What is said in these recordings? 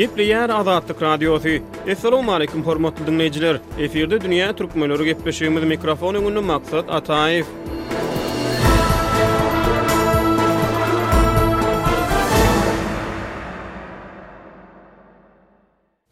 Gepleýär Azatlyk Radiosy. Assalamualaikum hormatly dinleýjiler. Efirde dünýä türkmenleri gepleşigimiz mikrofon öňünde Maksat Ataýew.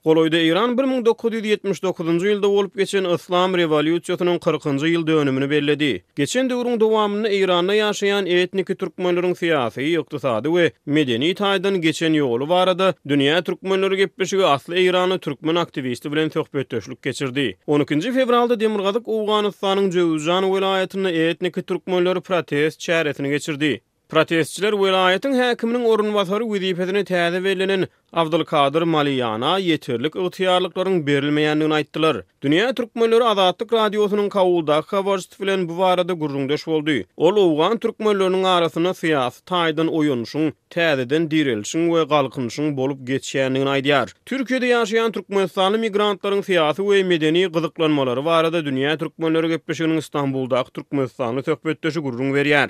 Golaýda Eýran bir müň dokuz ýüz ýetmiş dokuzynjy ýylda bolup geçen Yslam rewolýusiýasynyň kyrkynjy ýyl dönümini belledi. Geçen döwrüň dowamynda Eýranda ýaşaýan etniki türkmenleriň syýasy, ykdysady we medeni taýdan geçen ýoly barada Dünýä türkmenleri gepleşigi asly eýranly türkmen aktiwisti bilen söhbetdeşlik geçirdi. On ikinji fewralda Demirgazyk Owganystanyň Jöwzjan welaýatynda etniki türkmenler protest çäresini geçirdi. Protestçiler welaýatyň häkiminiň orunbasary wezipesine täze bellenen Abdulkadyr Maliýana ýeterlik ygtyýarlyklaryň berilmeýändigini aýtdylar. Dünýä türkmenleri Azatlyk Radiosynyň Kabuldaky habarçysy bilen bu barada gürrüňdeş boldy. Ol owgan türkmenleriniň arasynda syýasy taýdan oýanyşyň, täzeden direlişiň we galkynyşyň bolup geçýändigini aýdýar. Türkiýede ýaşaýan türkmenistanly migrantlaryň syýasy we medeni gyzyklanmalary barada Dünýä türkmenleri gepleşiginiň Stambuldaky türkmenistanly söhbetdeşi gürrüň berýär.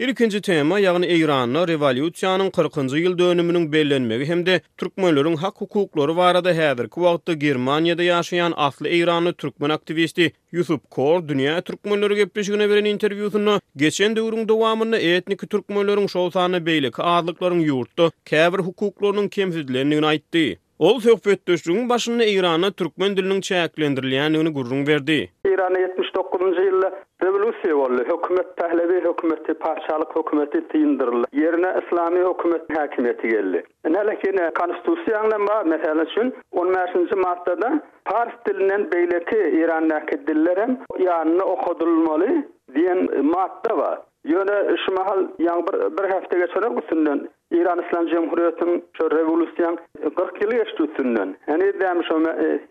Ilkinji tema, ýagny Eýranda rewolýusiýanyň kyrkynjy ýyl dönüminiň bellenmegi hem-de türkmenleriň hak-hukuklary barada häzirki wagtda Germaniýada ýaşaýan asly eýranly türkmen aktiwisti Ýusup Kor Dünýä Türkmenleri gepleşigine beren interwýusynda geçen döwrüň dowamynda etniki türkmenleriň, şol sanda beýleki azlyklaryň ýurtda käbir hukuklarynyň kemsidilendigini aýtdy. Ol söhbetdeşligiň başynda Eýranda türkmen diliniň çäklendirilýändigini gürrüň berdi. Eýranda ýetmiş dokuzynjy ýylda rewolýusiýa boldy. Hökümet Pählewi hökümeti, patyşalyk hökümeti syndyryldy. Ýerine yslamy hökümetiň häkimiýeti geldi. Indi hälek ýene Konstitusiýaňda bar, meselen üçin, on bäşinji maddada Pars dilinden beýleki Eýrandäki diller hem ýanyna okadylmaly diýen madda bar. Ýöne şu mahal ýaňy bir bir hepde geçenok üstünden, Eýran Yslam Jemhuriýetiniň şu rewolýusiýaň kyrk ýyly geçdi üstünden. Henizem şo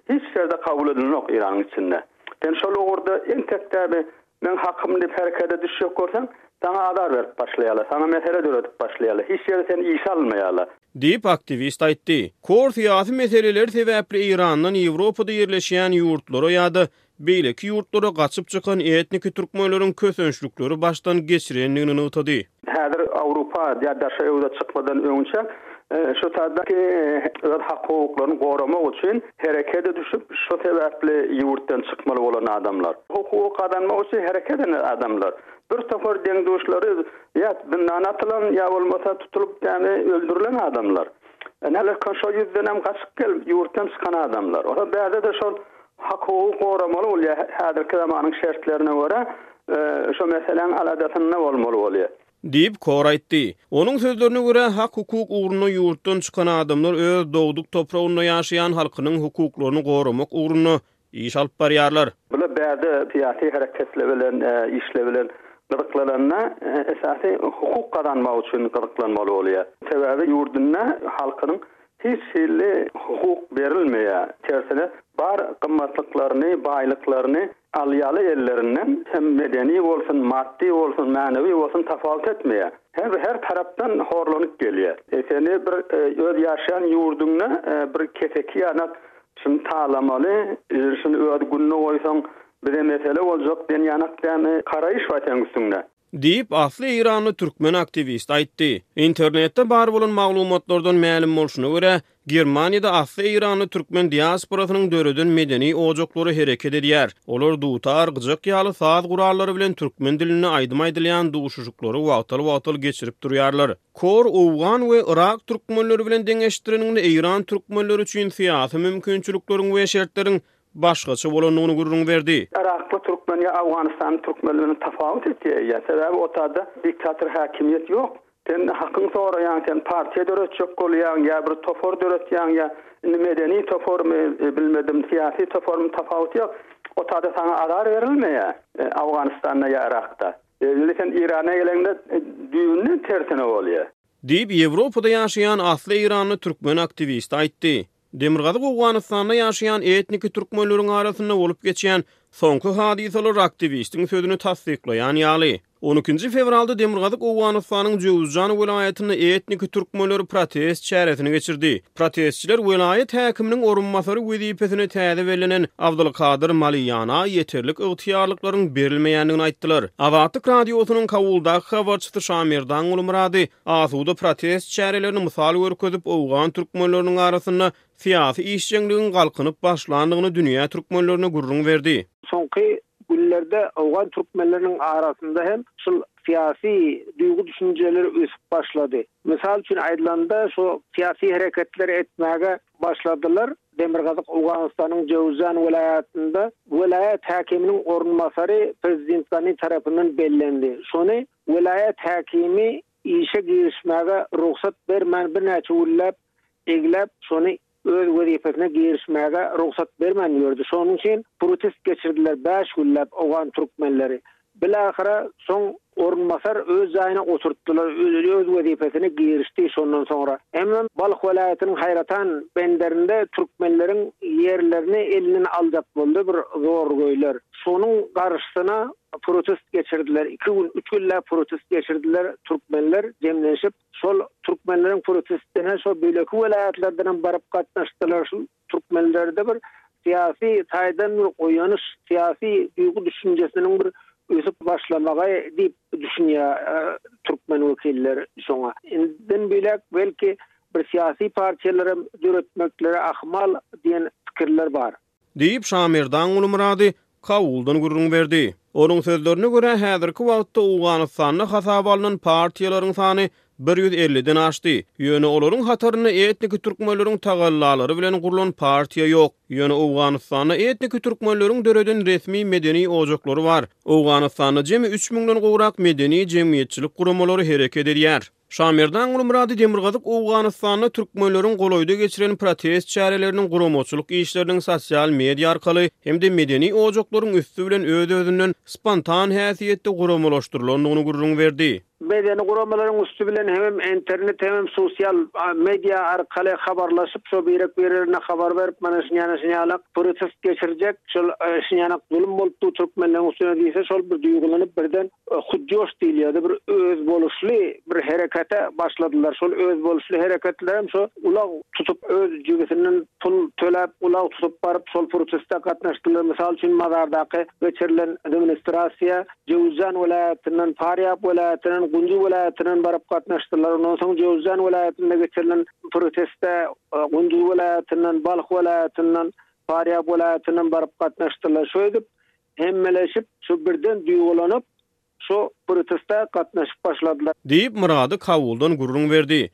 hiç ýerde kabul edilenok Eýranyň içinde. Sen şol ugurda entek däbi Meň hakym diýip herekete düşjek bolsaň, saňa azar berip başlaýarlar, saňa mesele döredip başlaýarlar, hiç ýere seni işe almaýarlar. Diýip, aktiwist aýtdy. Kor syýasy meseleler sebäpli Eýrandan Ýewropada ýerleşýän ýurtlara ýa-da beýleki ýurtlara gaçyp çykan etniki türkmenleriň kösençlikleri başdan geçirendigini nygtady. Häzir Awrupa ýa daşary ýurda çykmadan öňçä şu taýdaky öz hak-hukuklaryny goramak üçin herekede düşüp, şo sebäpli ýurtdan çykmaly bolan adamlar. Hukugy gazanmak üçin hereket eden adamlar. Bir topar deň-duşlary ýa zyndana atylan, ýa bolmasa tutulyp ýagny öldürilen adamlar. Ine, halekan şo ýüzdenem gaçyp gelip ýurtdan çykan adamlar. Ol bärde-de şol hak-hukugy goramaly bolýar, häzirki zamanyň şertlerine görä şo meseläň aladasynda bolmaly bolýar. Diýip, Kor aýtdy. Onuň sözlerine görä, hak-hukuk ugrunda ýurtdan çykan adamlar öz dogduk topragynda ýaşaýan halkynyň hukuklaryny goramak ugrunda iş alyp barýarlar. Bular bärde syýasy hereketler bilen, işler bilen gyzyklananda, esasy hukuk gazanmak üçin gyzyklanmaly bolýar. Sebäbi ýurdunda halkynyň Hiç hili hukuk berilmeýär, tersine bar gymmatlyklaryny, baýlyklaryny alýaly ellerinden hem medeni bolsun, maddy bolsun, mänewi bolsun tapawut etmeýär. Her her tarapdan horlanyp gelýär. Seni bir öz ýaşaýan ýurduňda bir keseki ýanak şuny talamaly, şuny öz gününe goýsaň bize mesele boljak diýen ýanak dämi garaýyş bar seniň üstüňde. Diýip, asly eýranly türkmen aktiwisti aýtdy. Internetde bar bolan maglumatlardan mälim bolşuna görä, Germaniýada asly eýranly türkmen diasporasynyň döreden medeni ojaklary hereket edýär. Olar dutar, gyjak ýaly saz gurallary bilen türkmen dilinde aýdym aýdylýan duşuşyklary wagtal-wagtal geçirip durýarlar. Kor owgan we yrak türkmenleri bilen deňeşdireniňde eýran türkmenleri üçin syýasy mümkinçilikleriň we şertleriň başgaça bolandygyny gürrüň berdi. Yrakly türkmen ýa Owganystanly türkmen bilen tapawut etýäýýä. Sebäbi otada diktator häkimiýet ýok. Sen hakyň soraýaň, sen partiýa döretjek bolýaň ýa bir topar döretýäň ýa indi medeni toparmy, bilmedim syýasy toparmy tapawuty ýok. Otada saňa azar berilmeýä Owganystanda ýa Yrakda. Indi sen Irana geleňde düýbünden tersine bolýa. Diýip, Ýewropada ýaşaýan asly eýranly türkmen aktiwisti aýtdy. Demirgazyk Owganystanda ýaşaýan etniki türkmenleriň arasynda bolup geçýän soňky hadysalar aktiwistiň sözüni tassyklaýan ýaly. On ikinji fewralda Demirgazyk Owganystanyň Jöwüzjan welaýatynda etniki türkmenler protest çäresini geçirdi. Protestçiler welaýat häkiminiň orunbasary wezipesine täze bellenen Abdulkadyr Maliýana ýeterlik ygtyýarlyklaryň berilmeýändigini aýtdylar. Azatlyk Radiosynyň Kabuldaky habarçysy Şamerdan Gulmyrady Asuda protest çärelerini mysal görkezip, owgan türkmenleriniň arasynda syýasy işjeňligiň galkynyp başlandygyny dünýä türkmenlerine gürrüň berdi. Soňky günlerde owgan türkmenleriniň arasynda hem şul syýasy duýgy-düşünjeler ösüp başlady. Mysal üçin aýdylanda, şu syýasy hereketleri etmäge başladylar. Demirgazyk Owganystanyň Jöwzjan welaýatynda welaýat häkiminiň orunbasary prezidentgany tarapyndan bellendi. Şony Welaýat häkimi işe girişmäge rugsat bermän birnäçe günläp egläp, şony öz wezipesine girişmäge rugsat bermän ýördi. Şonuň üçin prutest geçirdiler bäş günläp owgan türkmenleri. Bilahyra soň orunbasar öz jaýyna oturtdylar, öz wezipesine girişdi şondan soňra. Hemem Balh welaýatynyň Haýratan benderinde türkmenleriň ýerlerini elinden aljak boldy bir zorgöýler. Şonuň garşysyna Protest geçirdiler. Iki gün, üç günläp protest geçirdiler türkmenler jemlenşip. Şol türkmenleriň protestine şo beýleki welaýatlardan hem baryp gatnaşdylar. Şul türkmenlerde bir syýasy taýdan bir oýanyş, syýasy duýgy-düşünjesiniň bir ösüp başlamagy diýip düşünýär türkmen wekilleri şoňa. Indiden beýläk belki bir syýasy partiýalar hem döretmekleri ahmal diýen pikirler bar. Diýip, Şamerdan Gulumyrady Kabuldan gürrüň berdi. Onuň sözlerine görä, häzirki wagtda Owganystanda hasaba alnan partiýalaryň sany bir ýüz elliden aşdy. Ýöne olaryň hatarynda etniki türkmenleriň tagallalary bilen gurlan partiýa ýok. Ýöne Owganystanda etniki türkmenleriň döreden resmi medeni ojaklary bar. Owganystanda jemi üç müňden gowrak medeni-jemgyýetçilik guramalary hereket edýär. Şamerdan Gulmyrady Demirgazyk Owganystanda türkmenleriň golaýda geçiren protest çäreleriniň guramaçylyk işleriniň sosial media arkaly hem-de medeni ojaklaryň üsti bilen öz-özünden spontan häsiýetde guramalaşdyrylandygyny gürrüň berdi. Medeni guramalaryň üsti bilen hemem enternet hemem sosial media arkaly habarlaşyp şo birek birerine habar berip mana şinýana şinýalak protest geçirjek şol şinýalak zulum bolupdy türkmenleriň üstüne diýse şol bir duýgulanyp birden Hut joş diýilýärdi, bir özboluşly bir herekete başladylar. Şol özboluşly hereketlerem şu ulag tutup, öz jübüsinden pul töläp, ulag tutup baryp, şol proteste gatnaşdylar. Mysal üçin, Mazardaky geçirilen demonstrasiýa Jöwüzjan welaýatyndan, Parýab welaýatyndan, Gunji welaýatyndan baryp gatnaşdylar. Ondan soň Jöwüzjan welaýatynda geçirilen proteste Gunji welaýatyndan, Balh welaýatyndan, Parýab welaýatyndan baryp gatnaşdylar. Şeýdip, Hemmeleşip, şu birden duýgulanyp, şu protesta gatnaşyp başladylar. Diýip, Myrady Kawuldan gürrüň berdi.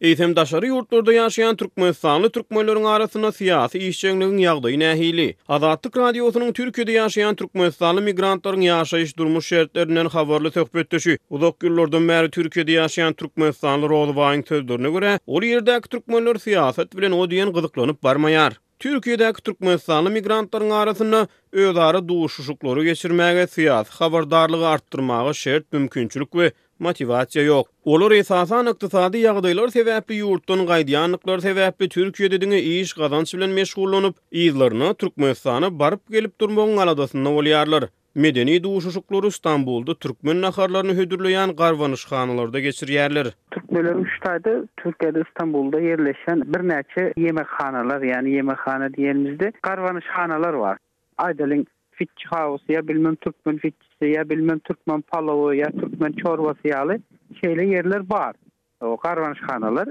Eýsem, daşary ýurtlarda ýaşaýan türkmenistanly türkmenleriň arasynda syýasy işjeňligiň ýagdaýy nähili? Azatlyk Radiosynyň Türkiýede ýaşaýan türkmenistanly migrantlaryň ýaşaýyş-durmuş şertlerinden habarly söhbetdeşi, uzak ýyllardan bäri Türkiýede ýaşaýan. Türkmenistanly Rozybaýyň sözlerine görä, ol ýerdäki türkmenler syýasat bilen o diýen gyzyklanyp barmaýar. Türkiýedäki türkmenistanly migrantlaryň arasynda özara duşuşyklary geçirmäge, syýasy habardarlygy artdyrmaga şert mümkinçilik we motiwasiýa ýok. Olar esasan ykdysady ýagdaýlar sebäpli ýurtdan gaýdýandyklary sebäpli Türkiýede diňe iş gazanç bilen meşgullanyp, yzlaryna Türkmenistana baryp-gelip durmagyň aladasynda bolýarlar. Medeni duşuşyklary Stambulda türkmen naharlaryny hödürleýän garbanyşhanalarda geçirýärler. Türkmenler üç taýda Türkiýede Stambulda ýerleşen birnäçe ýemekhanalar, ýagny ýemekhana diýenimizde garbanyşhanalar bar. Aýdalyň Fitçi Hausy ýa bilmem Türkmen fitçisi ýa bilmem Türkmen palowy ýa Türkmen çorbasy ýaly şeýle ýerler bar. O garbanyşhanalar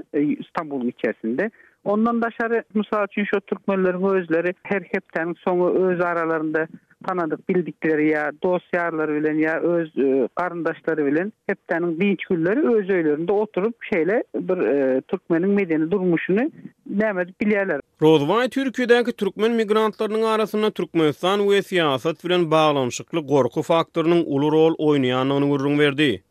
Stambulyň içerisinde. Ondan daşary, mysal üçin, şo türkmenleriň özleri her hepdäniň soňy öz aralarynda tanadyk, bildikleri ýa dost-ýarlary bilen ýa öz garyndaşlary bilen hepdäniň dynç günleri öz öýlerinde oturyp, şeýle bir türkmeniň medeni durmuşyny näme edip bilýärler. Rozbaý Türkiýedäki türkmen migrantlarynyň arasynda Türkmenistan we syýasat bilen baglanyşykly gorky faktorynyň uly rol oýnaýandygyny gürrüň berdi.